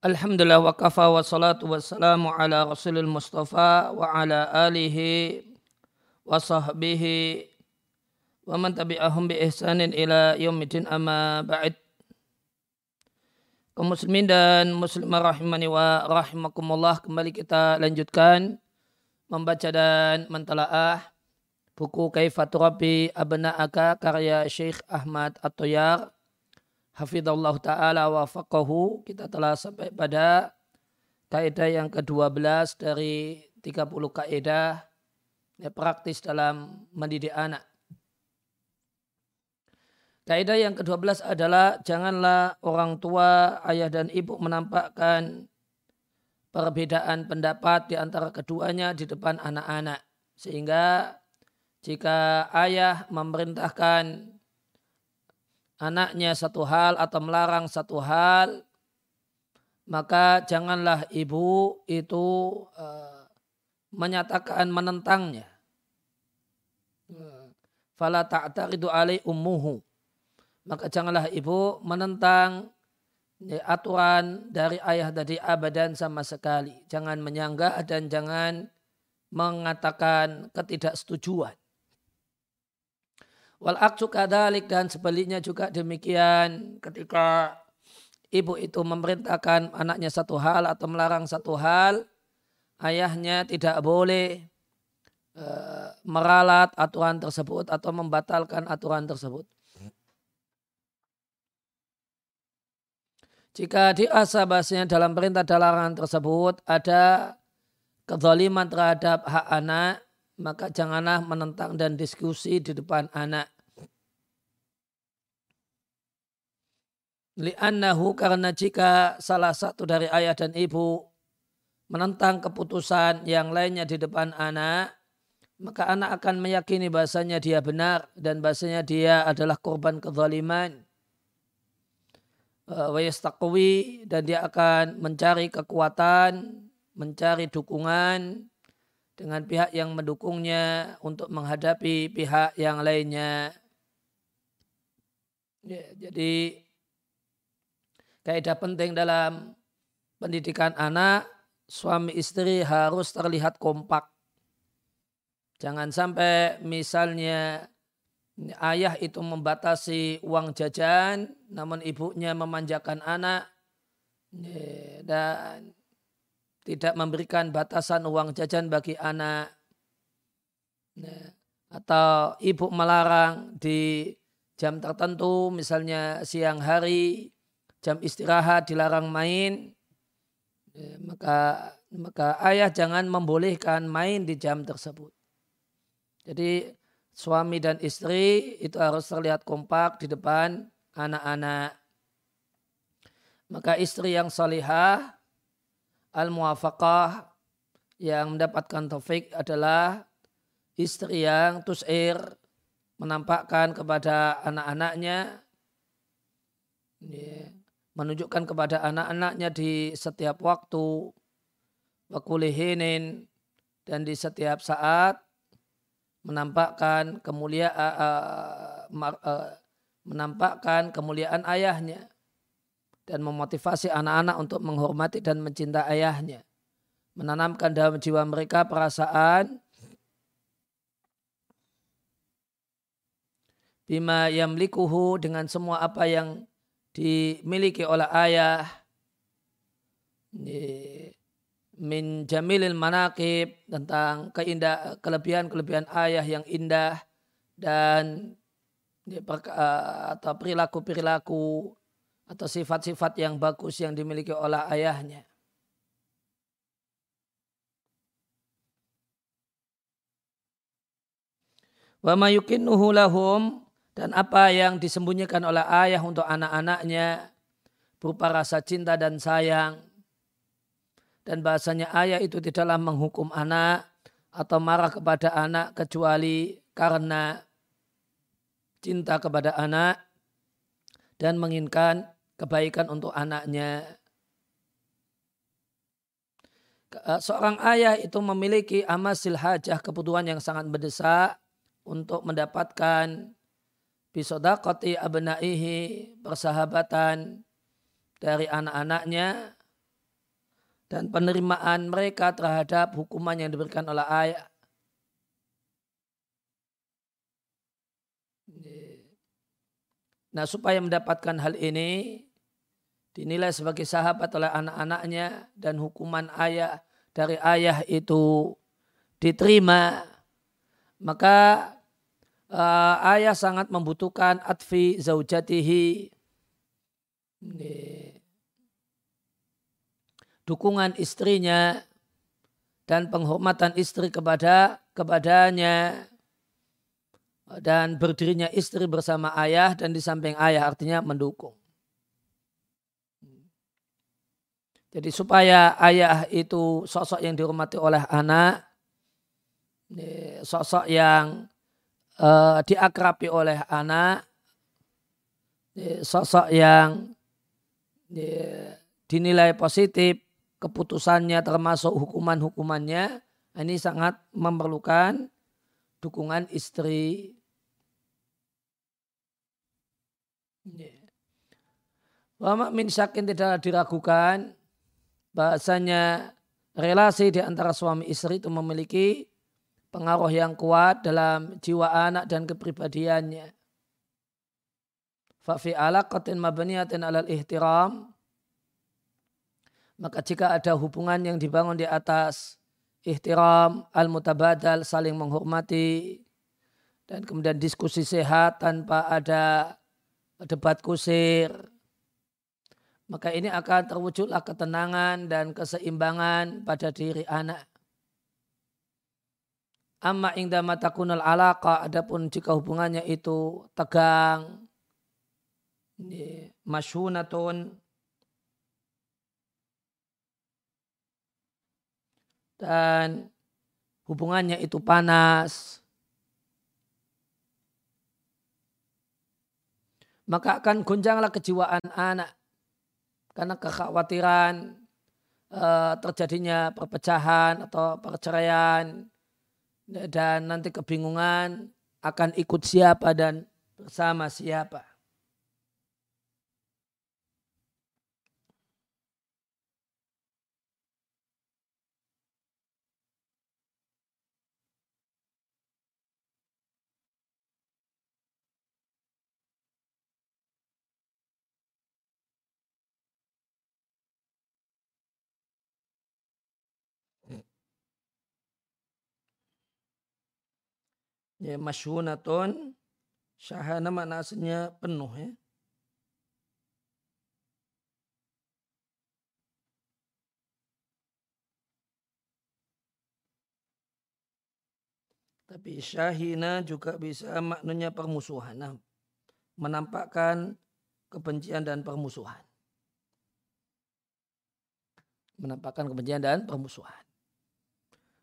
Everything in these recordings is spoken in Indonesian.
Alhamdulillah wa kafa wa salatu wa salamu ala rasulil mustafa wa ala alihi wa sahbihi wa man tabi'ahum bi ihsanin ila yaumidin amma ba'id kaum muslimin dan muslimah rahimani wa rahimakumullah kembali kita lanjutkan membaca dan mentalaah buku Kaifatu Rabbi Abna'aka karya Syekh Ahmad At-Toyar hafidhullah ta'ala wa faqahu kita telah sampai pada kaidah yang ke-12 dari 30 kaidah ya, praktis dalam mendidik anak. Kaidah yang ke-12 adalah janganlah orang tua, ayah dan ibu menampakkan perbedaan pendapat di antara keduanya di depan anak-anak. Sehingga jika ayah memerintahkan anaknya satu hal atau melarang satu hal, maka janganlah ibu itu uh, menyatakan menentangnya. Fala ta'taridu alai ummuhu. Maka janganlah ibu menentang ya, aturan dari ayah dari abadan sama sekali. Jangan menyanggah dan jangan mengatakan ketidaksetujuan. Wal aksu kadalik dan sebaliknya juga demikian ketika ibu itu memerintahkan anaknya satu hal atau melarang satu hal, ayahnya tidak boleh e, meralat aturan tersebut atau membatalkan aturan tersebut. Jika dirasa bahasanya dalam perintah dan larangan tersebut ada kezaliman terhadap hak anak, maka janganlah menentang dan diskusi di depan anak. Li'annahu karena jika salah satu dari ayah dan ibu menentang keputusan yang lainnya di depan anak, maka anak akan meyakini bahasanya dia benar dan bahasanya dia adalah korban kezaliman. Wayastaqwi dan dia akan mencari kekuatan, mencari dukungan dengan pihak yang mendukungnya untuk menghadapi pihak yang lainnya. Ya, jadi kaidah penting dalam pendidikan anak, suami istri harus terlihat kompak. Jangan sampai misalnya ayah itu membatasi uang jajan, namun ibunya memanjakan anak ya, dan tidak memberikan batasan uang jajan bagi anak. Nah, atau ibu melarang di jam tertentu misalnya siang hari jam istirahat dilarang main. Ya, maka maka ayah jangan membolehkan main di jam tersebut. Jadi suami dan istri itu harus terlihat kompak di depan anak-anak. Maka istri yang salihah al-muwafaqah yang mendapatkan taufik adalah istri yang tusir menampakkan kepada anak-anaknya. Menunjukkan kepada anak-anaknya di setiap waktu wakulihinin dan di setiap saat menampakkan kemuliaan menampakkan kemuliaan ayahnya dan memotivasi anak-anak untuk menghormati dan mencintai ayahnya. Menanamkan dalam jiwa mereka perasaan bima yamlikuhu dengan semua apa yang dimiliki oleh ayah min jamilil manakib tentang keindah kelebihan-kelebihan ayah yang indah dan atau perilaku-perilaku atau sifat-sifat yang bagus yang dimiliki oleh ayahnya. Wa mayukinnuhu lahum dan apa yang disembunyikan oleh ayah untuk anak-anaknya berupa rasa cinta dan sayang. Dan bahasanya ayah itu tidaklah menghukum anak atau marah kepada anak kecuali karena cinta kepada anak dan menginginkan kebaikan untuk anaknya. Eh, seorang ayah itu memiliki amasil hajah kebutuhan yang sangat mendesak untuk mendapatkan bisodakoti abnaihi persahabatan dari anak-anaknya dan penerimaan mereka terhadap hukuman yang diberikan oleh ayah. Nah supaya mendapatkan hal ini dinilai sebagai sahabat oleh anak-anaknya dan hukuman ayah dari ayah itu diterima. Maka uh, ayah sangat membutuhkan atfi zaujatihi. Dukungan istrinya dan penghormatan istri kepada kepadanya. Dan berdirinya istri bersama ayah dan di samping ayah artinya mendukung. Jadi supaya ayah itu sosok yang dihormati oleh anak, sosok yang uh, diakrabi oleh anak, sosok yang dinilai positif keputusannya termasuk hukuman-hukumannya, ini sangat memerlukan dukungan istri. Wama min syakin tidak diragukan bahasanya relasi di antara suami istri itu memiliki pengaruh yang kuat dalam jiwa anak dan kepribadiannya. Fafi alaqatin mabniyatin alal ihtiram maka jika ada hubungan yang dibangun di atas ihtiram al-mutabadal saling menghormati dan kemudian diskusi sehat tanpa ada debat kusir, maka ini akan terwujudlah ketenangan dan keseimbangan pada diri anak. Amma ingda matakunal alaqa, adapun jika hubungannya itu tegang, masyunatun, dan hubungannya itu panas, maka akan gonjanglah kejiwaan anak karena kekhawatiran uh, terjadinya perpecahan atau perceraian dan nanti kebingungan akan ikut siapa dan bersama siapa. Ya masyhunatun syahana makna aslinya penuh ya. Tapi syahina juga bisa maknanya permusuhan. Nah, menampakkan kebencian dan permusuhan. Menampakkan kebencian dan permusuhan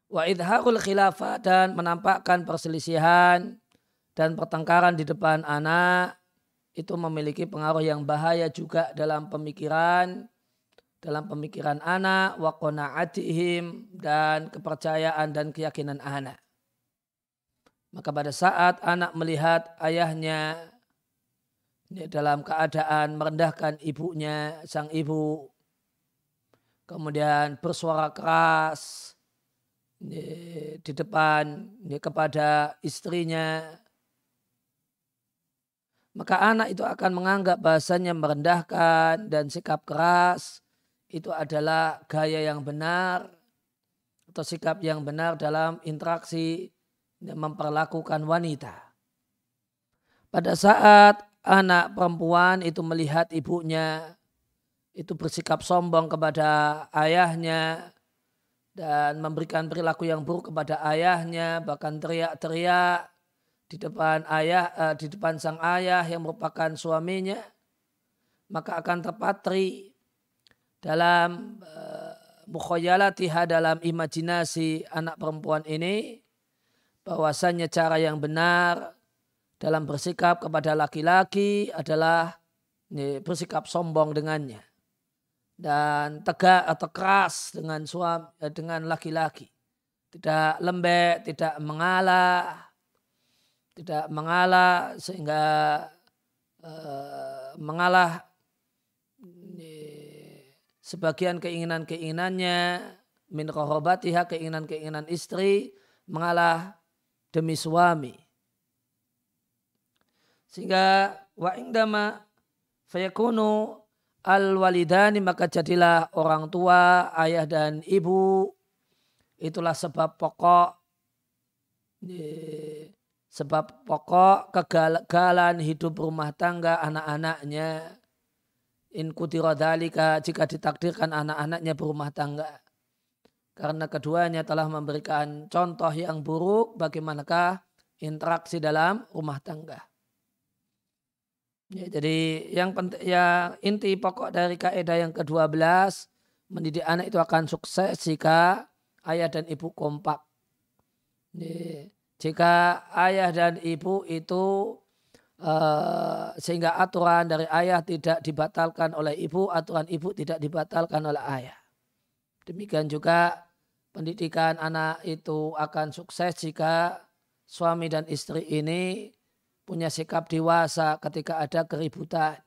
wa idharul khilafah dan menampakkan perselisihan dan pertengkaran di depan anak itu memiliki pengaruh yang bahaya juga dalam pemikiran dalam pemikiran anak wa qanaatihim dan kepercayaan dan keyakinan anak. Maka pada saat anak melihat ayahnya dalam keadaan merendahkan ibunya, sang ibu, kemudian bersuara keras, di depan kepada istrinya maka anak itu akan menganggap bahasanya merendahkan dan sikap keras itu adalah gaya yang benar atau sikap yang benar dalam interaksi memperlakukan wanita. Pada saat anak perempuan itu melihat ibunya itu bersikap sombong kepada ayahnya, dan memberikan perilaku yang buruk kepada ayahnya bahkan teriak-teriak di depan ayah uh, di depan sang ayah yang merupakan suaminya maka akan terpatri dalam uh, mukhayalatiha dalam imajinasi anak perempuan ini bahwasannya cara yang benar dalam bersikap kepada laki-laki adalah ini, bersikap sombong dengannya dan tegak atau keras dengan suami eh, dengan laki-laki. Tidak lembek, tidak mengalah, tidak mengalah sehingga uh, mengalah sebagian keinginan-keinginannya min korobatiha keinginan-keinginan istri mengalah demi suami. Sehingga wa indama fayakunu al walidani maka jadilah orang tua, ayah dan ibu. Itulah sebab pokok sebab pokok kegagalan hidup rumah tangga anak-anaknya. In kutirodalika jika ditakdirkan anak-anaknya berumah tangga. Karena keduanya telah memberikan contoh yang buruk bagaimanakah interaksi dalam rumah tangga. Ya, jadi yang penting ya inti pokok dari kaidah yang ke-12 mendidik anak itu akan sukses jika ayah dan ibu kompak. Ya, jika ayah dan ibu itu uh, sehingga aturan dari ayah tidak dibatalkan oleh ibu, aturan ibu tidak dibatalkan oleh ayah. Demikian juga pendidikan anak itu akan sukses jika suami dan istri ini punya sikap dewasa ketika ada keributan.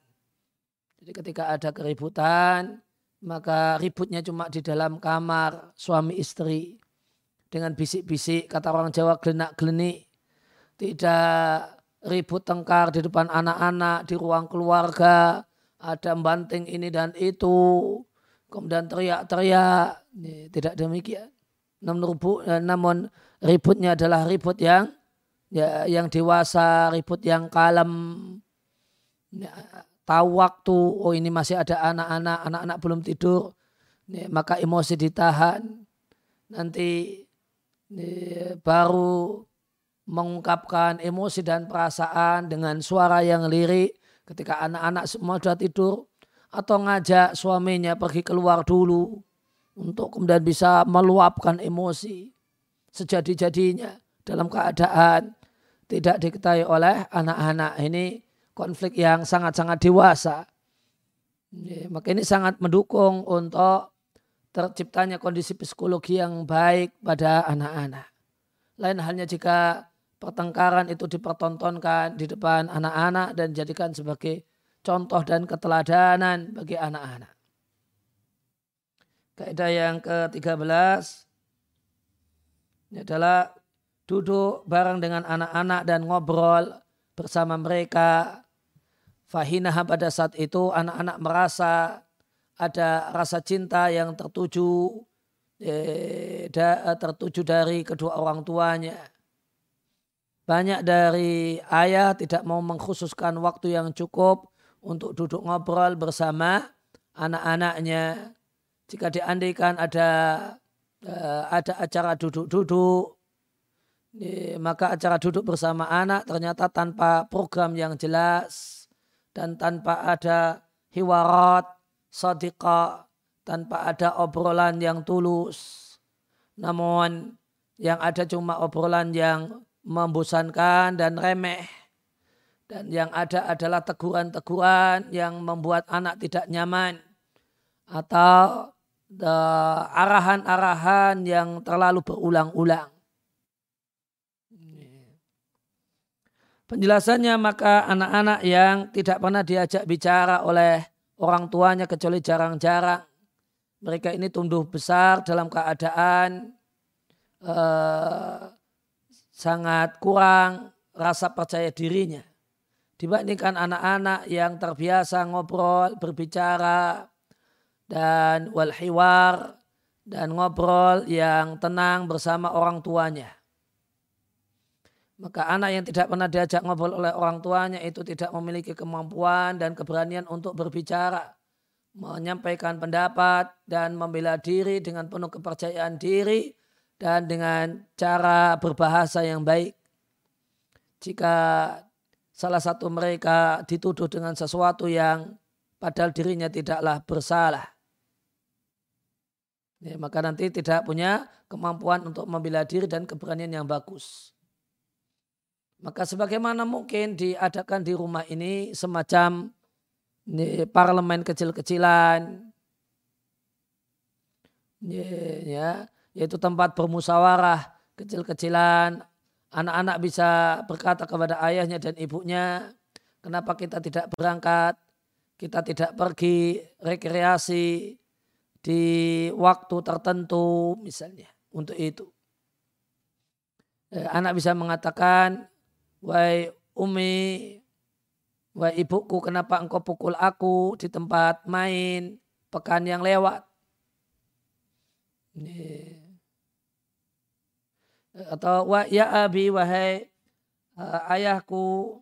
Jadi ketika ada keributan, maka ributnya cuma di dalam kamar suami istri. Dengan bisik-bisik, kata orang Jawa gelenak-gelenik. Tidak ribut tengkar di depan anak-anak, di ruang keluarga. Ada banting ini dan itu. Kemudian teriak-teriak. Tidak demikian. Namun, namun ributnya adalah ribut yang ya, yang dewasa, ribut yang kalem, ya, tahu waktu, oh ini masih ada anak-anak, anak-anak belum tidur, ya, maka emosi ditahan, nanti ya, baru mengungkapkan emosi dan perasaan dengan suara yang lirik ketika anak-anak semua sudah tidur. Atau ngajak suaminya pergi keluar dulu untuk kemudian bisa meluapkan emosi sejadi-jadinya dalam keadaan tidak diketahui oleh anak-anak. Ini konflik yang sangat-sangat dewasa. maka ini sangat mendukung untuk terciptanya kondisi psikologi yang baik pada anak-anak. Lain halnya jika pertengkaran itu dipertontonkan di depan anak-anak dan dijadikan sebagai contoh dan keteladanan bagi anak-anak. Kaidah yang ke-13 ini adalah duduk bareng dengan anak-anak dan ngobrol bersama mereka. Fahinah pada saat itu anak-anak merasa ada rasa cinta yang tertuju eh, tertuju dari kedua orang tuanya. Banyak dari ayah tidak mau mengkhususkan waktu yang cukup untuk duduk ngobrol bersama anak-anaknya. Jika diandaikan ada eh, ada acara duduk-duduk maka acara duduk bersama anak ternyata tanpa program yang jelas dan tanpa ada hiwarat, sadiqa, tanpa ada obrolan yang tulus. Namun yang ada cuma obrolan yang membosankan dan remeh. Dan yang ada adalah teguran-teguran yang membuat anak tidak nyaman. Atau arahan-arahan yang terlalu berulang-ulang Penjelasannya maka anak-anak yang tidak pernah diajak bicara oleh orang tuanya kecuali jarang-jarang. Mereka ini tumbuh besar dalam keadaan uh, sangat kurang rasa percaya dirinya. Dibandingkan anak-anak yang terbiasa ngobrol, berbicara, dan walhiwar, dan ngobrol yang tenang bersama orang tuanya. Maka anak yang tidak pernah diajak ngobrol oleh orang tuanya itu tidak memiliki kemampuan dan keberanian untuk berbicara, menyampaikan pendapat dan membela diri dengan penuh kepercayaan diri dan dengan cara berbahasa yang baik. Jika salah satu mereka dituduh dengan sesuatu yang padahal dirinya tidaklah bersalah. Ya, maka nanti tidak punya kemampuan untuk membela diri dan keberanian yang bagus. Maka sebagaimana mungkin diadakan di rumah ini semacam ini, parlemen kecil-kecilan, ya, yaitu tempat bermusyawarah kecil-kecilan. Anak-anak bisa berkata kepada ayahnya dan ibunya, kenapa kita tidak berangkat, kita tidak pergi rekreasi, di waktu tertentu misalnya untuk itu. Eh, anak bisa mengatakan, wahai Umi, wahai ibuku kenapa engkau pukul aku di tempat main pekan yang lewat. Atau wa ya abi wahai uh, ayahku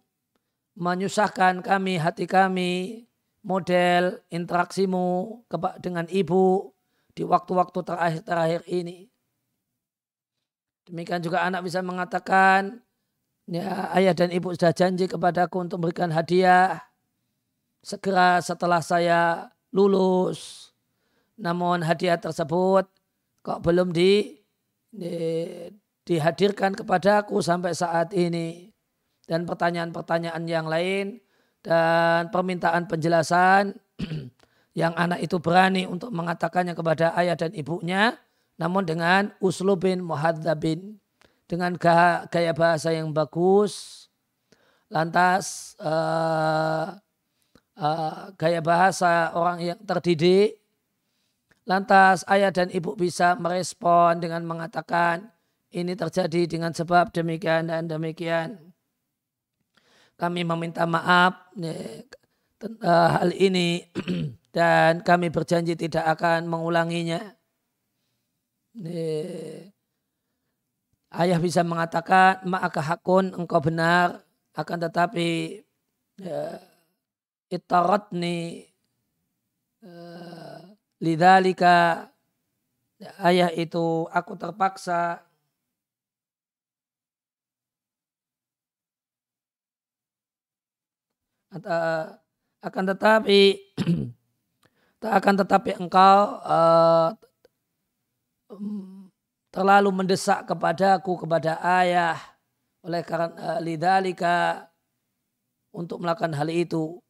menyusahkan kami hati kami model interaksimu dengan ibu di waktu-waktu terakhir-terakhir ini. Demikian juga anak bisa mengatakan, ya, ayah dan ibu sudah janji kepadaku untuk memberikan hadiah segera setelah saya lulus. Namun hadiah tersebut kok belum di, di dihadirkan kepadaku sampai saat ini. Dan pertanyaan-pertanyaan yang lain dan permintaan penjelasan yang anak itu berani untuk mengatakannya kepada ayah dan ibunya namun dengan uslubin muhadzabin dengan gaya bahasa yang bagus lantas uh, uh, gaya bahasa orang yang terdidik lantas ayah dan ibu bisa merespon dengan mengatakan ini terjadi dengan sebab demikian dan demikian. Kami meminta maaf uh, hal ini dan kami berjanji tidak akan mengulanginya ayah bisa mengatakan maka hakun engkau benar. Akan tetapi ya, itaratni uh, lidalika ya, ayah itu aku terpaksa akan tetapi tak akan tetapi engkau uh, terlalu mendesak kepadaku kepada ayah. Oleh karena uh, lidalika untuk melakukan hal itu.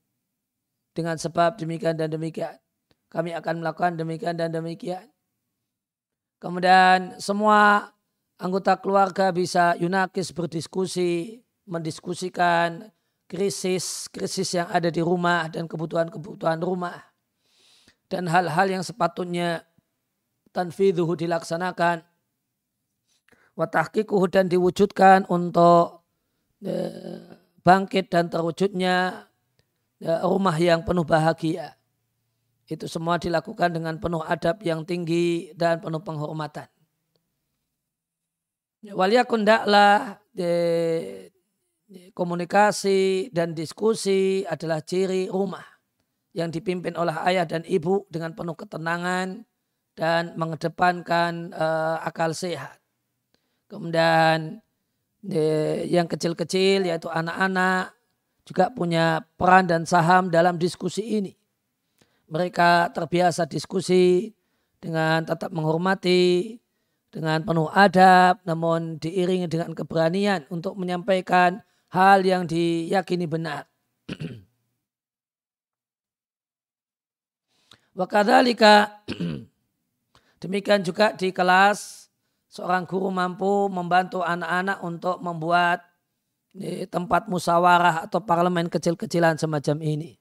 Dengan sebab demikian dan demikian kami akan melakukan demikian dan demikian. Kemudian semua anggota keluarga bisa yunakis berdiskusi mendiskusikan krisis krisis yang ada di rumah dan kebutuhan-kebutuhan rumah. Dan hal-hal yang sepatutnya tanfidhuhu dilaksanakan watahkikuhu dan diwujudkan untuk e, bangkit dan terwujudnya e, rumah yang penuh bahagia. Itu semua dilakukan dengan penuh adab yang tinggi dan penuh penghormatan. Waliyakun daklah komunikasi dan diskusi adalah ciri rumah yang dipimpin oleh ayah dan ibu dengan penuh ketenangan, dan mengedepankan uh, akal sehat. Kemudian yang kecil-kecil yaitu anak-anak juga punya peran dan saham dalam diskusi ini. Mereka terbiasa diskusi dengan tetap menghormati, dengan penuh adab, namun diiringi dengan keberanian untuk menyampaikan hal yang diyakini benar. Wakadhalika Demikian juga di kelas seorang guru mampu membantu anak-anak untuk membuat tempat musyawarah atau parlemen kecil-kecilan semacam ini.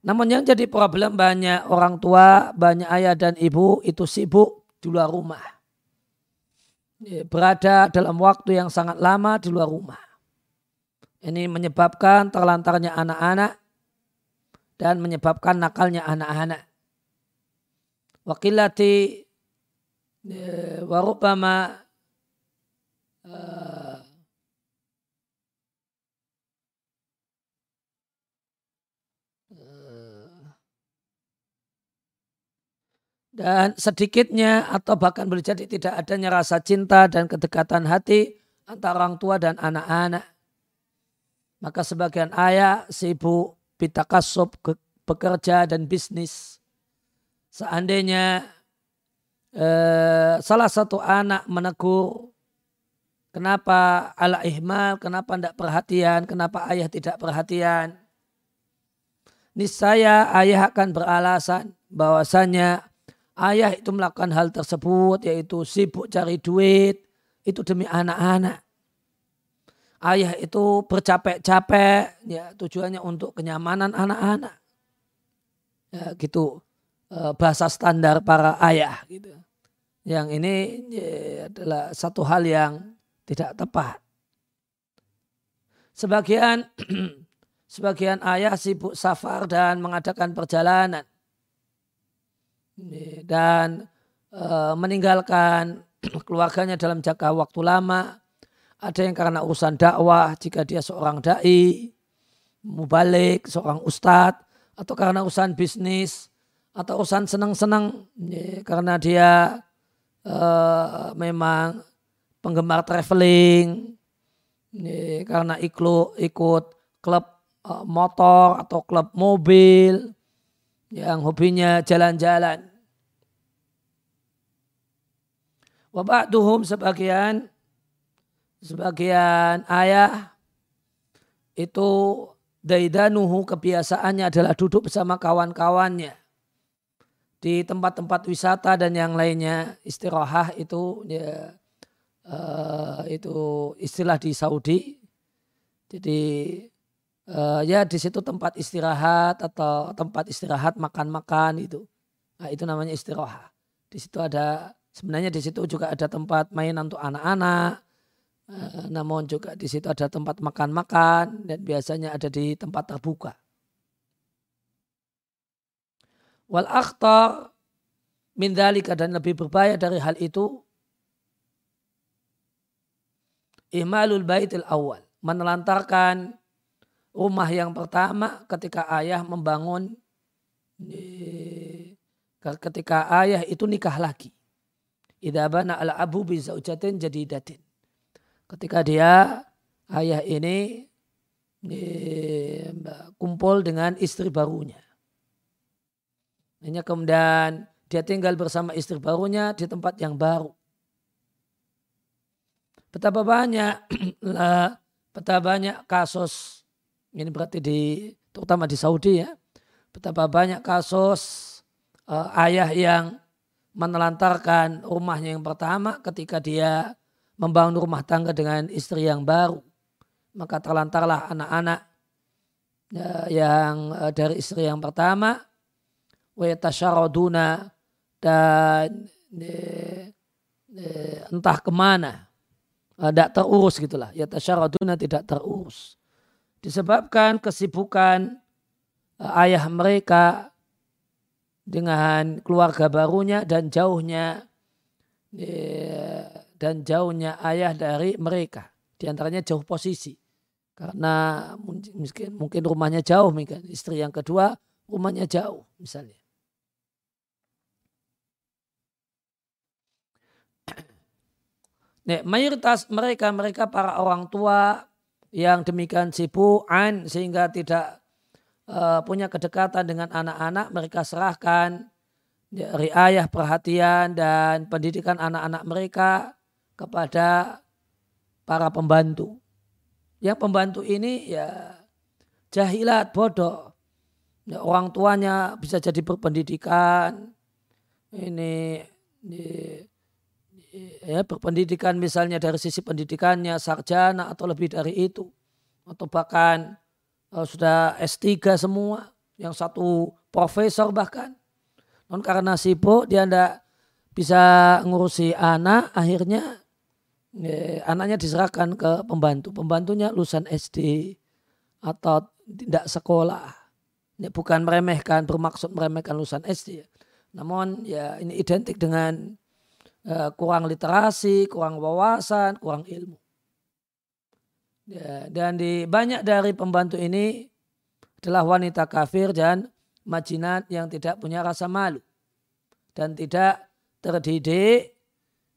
Namun yang jadi problem banyak orang tua, banyak ayah dan ibu itu sibuk di luar rumah. Berada dalam waktu yang sangat lama di luar rumah. Ini menyebabkan terlantarnya anak-anak dan menyebabkan nakalnya anak-anak wakilati eh, warubama uh, dan sedikitnya atau bahkan boleh jadi tidak adanya rasa cinta dan kedekatan hati antara orang tua dan anak-anak. Maka sebagian ayah sibuk bitakasub bekerja dan bisnis seandainya eh, salah satu anak menegur kenapa ala ihmal, kenapa tidak perhatian, kenapa ayah tidak perhatian. Niscaya ayah akan beralasan bahwasanya ayah itu melakukan hal tersebut yaitu sibuk cari duit itu demi anak-anak. Ayah itu bercapek-capek ya tujuannya untuk kenyamanan anak-anak. Ya, gitu bahasa standar para ayah gitu. Yang ini ya, adalah satu hal yang tidak tepat. Sebagian sebagian ayah sibuk safar dan mengadakan perjalanan dan e, meninggalkan keluarganya dalam jangka waktu lama. Ada yang karena urusan dakwah jika dia seorang dai, mubalik, seorang ustadz, atau karena urusan bisnis, atau urusan senang-senang karena dia e, memang penggemar traveling, karena ikut ikut klub e, motor atau klub mobil yang hobinya jalan-jalan. Wabakduhum sebagian sebagian ayah itu daidanuhu kebiasaannya adalah duduk bersama kawan-kawannya di tempat-tempat wisata dan yang lainnya istirahat itu ya uh, itu istilah di Saudi jadi uh, ya di situ tempat istirahat atau tempat istirahat makan-makan itu. Nah, itu namanya istirahat. Di situ ada sebenarnya di situ juga ada tempat mainan untuk anak-anak. Uh, namun juga di situ ada tempat makan-makan dan biasanya ada di tempat terbuka. Wal akhtar min dan lebih berbahaya dari hal itu ihmalul baitil awal menelantarkan rumah yang pertama ketika ayah membangun ketika ayah itu nikah lagi. Idza bana al abu bi zaujatin jadidatin. Ketika dia ayah ini kumpul dengan istri barunya. Hanya kemudian dia tinggal bersama istri barunya di tempat yang baru. Betapa banyak betapa banyak kasus ini berarti di terutama di Saudi ya. Betapa banyak kasus uh, ayah yang menelantarkan rumahnya yang pertama ketika dia membangun rumah tangga dengan istri yang baru. Maka terlantarlah anak-anak ya, yang uh, dari istri yang pertama. Wetasyaroduna dan uh, entah ke mana. Tidak terurus gitulah. Ya tasyaraduna tidak terurus disebabkan kesibukan eh, ayah mereka dengan keluarga barunya dan jauhnya eh, dan jauhnya ayah dari mereka di antaranya jauh posisi karena mungkin mungkin rumahnya jauh mungkin istri yang kedua rumahnya jauh misalnya Mayoritas mereka mereka para orang tua yang demikian sibukan sehingga tidak uh, punya kedekatan dengan anak-anak mereka serahkan riayah perhatian dan pendidikan anak-anak mereka kepada para pembantu. Yang pembantu ini ya jahilat bodoh. Ya, orang tuanya bisa jadi berpendidikan. Ini, ini ya berpendidikan misalnya dari sisi pendidikannya sarjana atau lebih dari itu. Atau bahkan uh, sudah S3 semua yang satu profesor bahkan. Non karena sibuk dia tidak bisa ngurusi anak akhirnya ya, anaknya diserahkan ke pembantu. Pembantunya lulusan SD atau tidak sekolah. Ya, bukan meremehkan bermaksud meremehkan lulusan SD namun ya ini identik dengan Eh, kurang literasi, kurang wawasan, kurang ilmu. Ya, dan di banyak dari pembantu ini adalah wanita kafir dan majinat yang tidak punya rasa malu dan tidak terdidik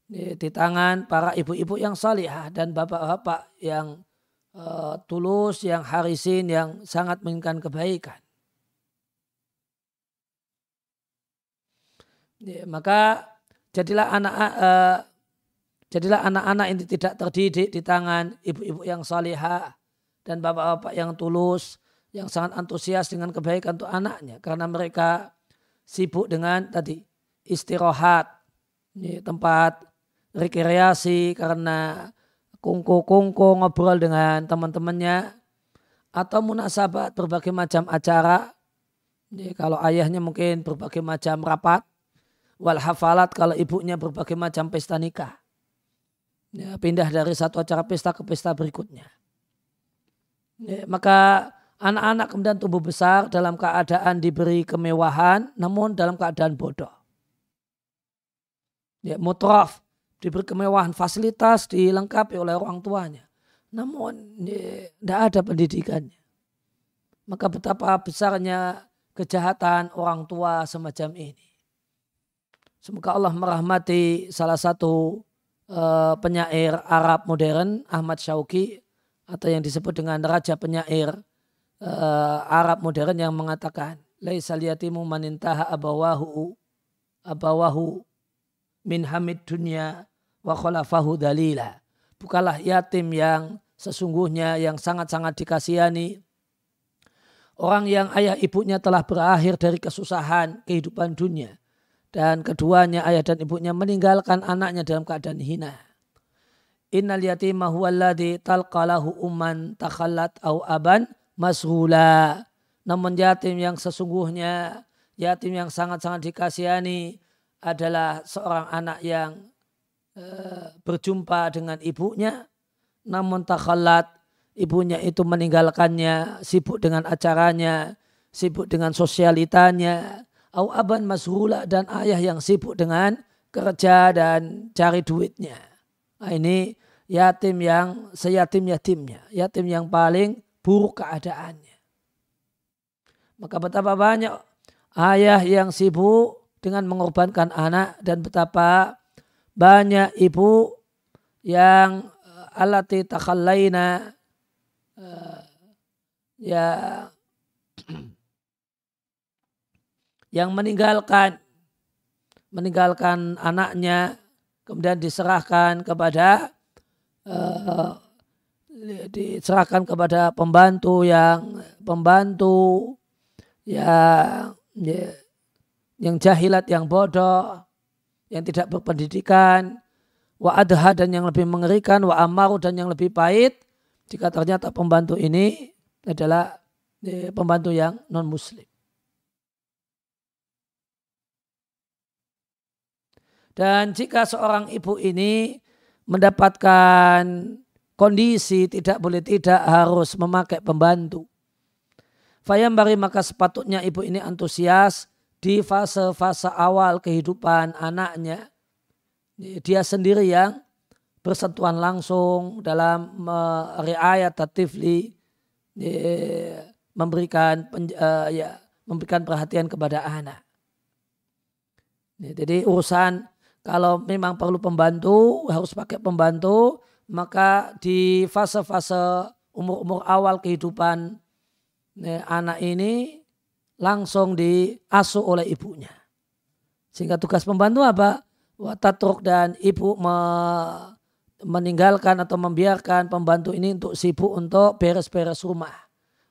di, di tangan para ibu-ibu yang salihah dan bapak-bapak yang uh, tulus, yang harisin, yang sangat menginginkan kebaikan. Ya, maka jadilah anak uh, jadilah anak-anak ini tidak terdidik di tangan ibu-ibu yang salihah dan bapak-bapak yang tulus yang sangat antusias dengan kebaikan untuk anaknya. Karena mereka sibuk dengan tadi istirahat tempat rekreasi karena kungku-kungku ngobrol dengan teman-temannya atau munasabat berbagai macam acara. Jadi kalau ayahnya mungkin berbagai macam rapat, wal hafalat kalau ibunya berbagai macam pesta nikah. Ya, pindah dari satu acara pesta ke pesta berikutnya. Ya, maka anak-anak kemudian tumbuh besar dalam keadaan diberi kemewahan, namun dalam keadaan bodoh. Ya, mutraf, diberi kemewahan fasilitas dilengkapi oleh orang tuanya. Namun tidak ya, ada pendidikannya. Maka betapa besarnya kejahatan orang tua semacam ini. Semoga Allah merahmati salah satu uh, penyair Arab modern Ahmad Syauqi atau yang disebut dengan raja penyair uh, Arab modern yang mengatakan laisal yatimu manintaha abawahu abawahu min hamid dunya wa khalafahu dalila. Bukalah yatim yang sesungguhnya yang sangat-sangat dikasihani Orang yang ayah ibunya telah berakhir dari kesusahan kehidupan dunia. Dan keduanya ayah dan ibunya meninggalkan anaknya dalam keadaan hina. Innal yatima huwa alladhi talqalahu umman takhallat au aban masrula. Namun yatim yang sesungguhnya, yatim yang sangat-sangat dikasihani adalah seorang anak yang uh, berjumpa dengan ibunya, namun takhallat ibunya itu meninggalkannya, sibuk dengan acaranya, sibuk dengan sosialitanya, au aban masrula dan ayah yang sibuk dengan kerja dan cari duitnya. Nah, ini yatim yang seyatim-yatimnya, yatim yang paling buruk keadaannya. Maka betapa banyak ayah yang sibuk dengan mengorbankan anak dan betapa banyak ibu yang eh, alati takhallaina uh, ya yang meninggalkan meninggalkan anaknya kemudian diserahkan kepada uh, diserahkan kepada pembantu yang pembantu yang ya, yang jahilat yang bodoh yang tidak berpendidikan wa adha dan yang lebih mengerikan wa amaru dan yang lebih pahit jika ternyata pembantu ini adalah eh, pembantu yang non muslim. Dan jika seorang ibu ini mendapatkan kondisi tidak boleh tidak harus memakai pembantu. Fayambari maka sepatutnya ibu ini antusias di fase-fase awal kehidupan anaknya. Dia sendiri yang bersentuhan langsung dalam riayat tatifli memberikan uh, ya memberikan perhatian kepada anak. Jadi urusan kalau memang perlu pembantu harus pakai pembantu maka di fase-fase umur-umur awal kehidupan ya, anak ini langsung diasuh oleh ibunya. Sehingga tugas pembantu apa? Watatruk dan ibu me, meninggalkan atau membiarkan pembantu ini untuk sibuk untuk beres-beres rumah,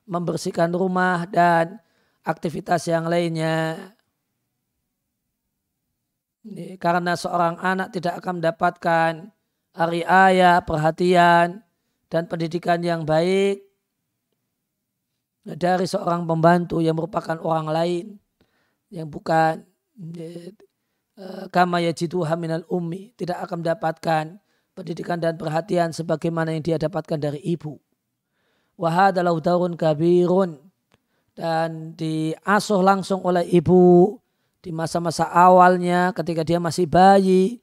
membersihkan rumah dan aktivitas yang lainnya. Karena seorang anak tidak akan mendapatkan ayah, perhatian, dan pendidikan yang baik dari seorang pembantu yang merupakan orang lain yang bukan eh, kama yajiduha minal ummi tidak akan mendapatkan pendidikan dan perhatian sebagaimana yang dia dapatkan dari ibu. Wahadalau daun kabirun dan diasuh langsung oleh ibu di masa-masa awalnya ketika dia masih bayi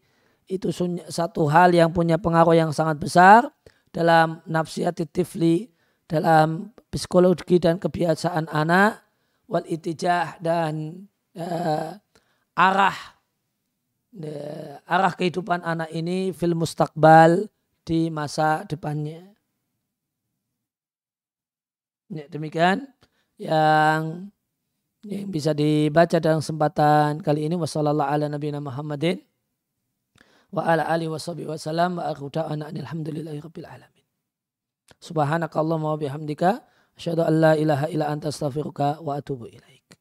itu satu hal yang punya pengaruh yang sangat besar dalam nafsiyati tifli dalam psikologi dan kebiasaan anak wal itijah dan uh, arah arah kehidupan anak ini fil mustakbal di masa depannya. Ya, demikian yang yang bisa dibaca dalam kesempatan kali ini wasallallahu ala nabiyina Muhammadin wa ala alihi washabihi wasallam wa akhu ta'ana alhamdulillahi rabbil alamin. Subhanakallahumma wa bihamdika asyhadu an la ilaha illa anta astaghfiruka wa atubu ilaik.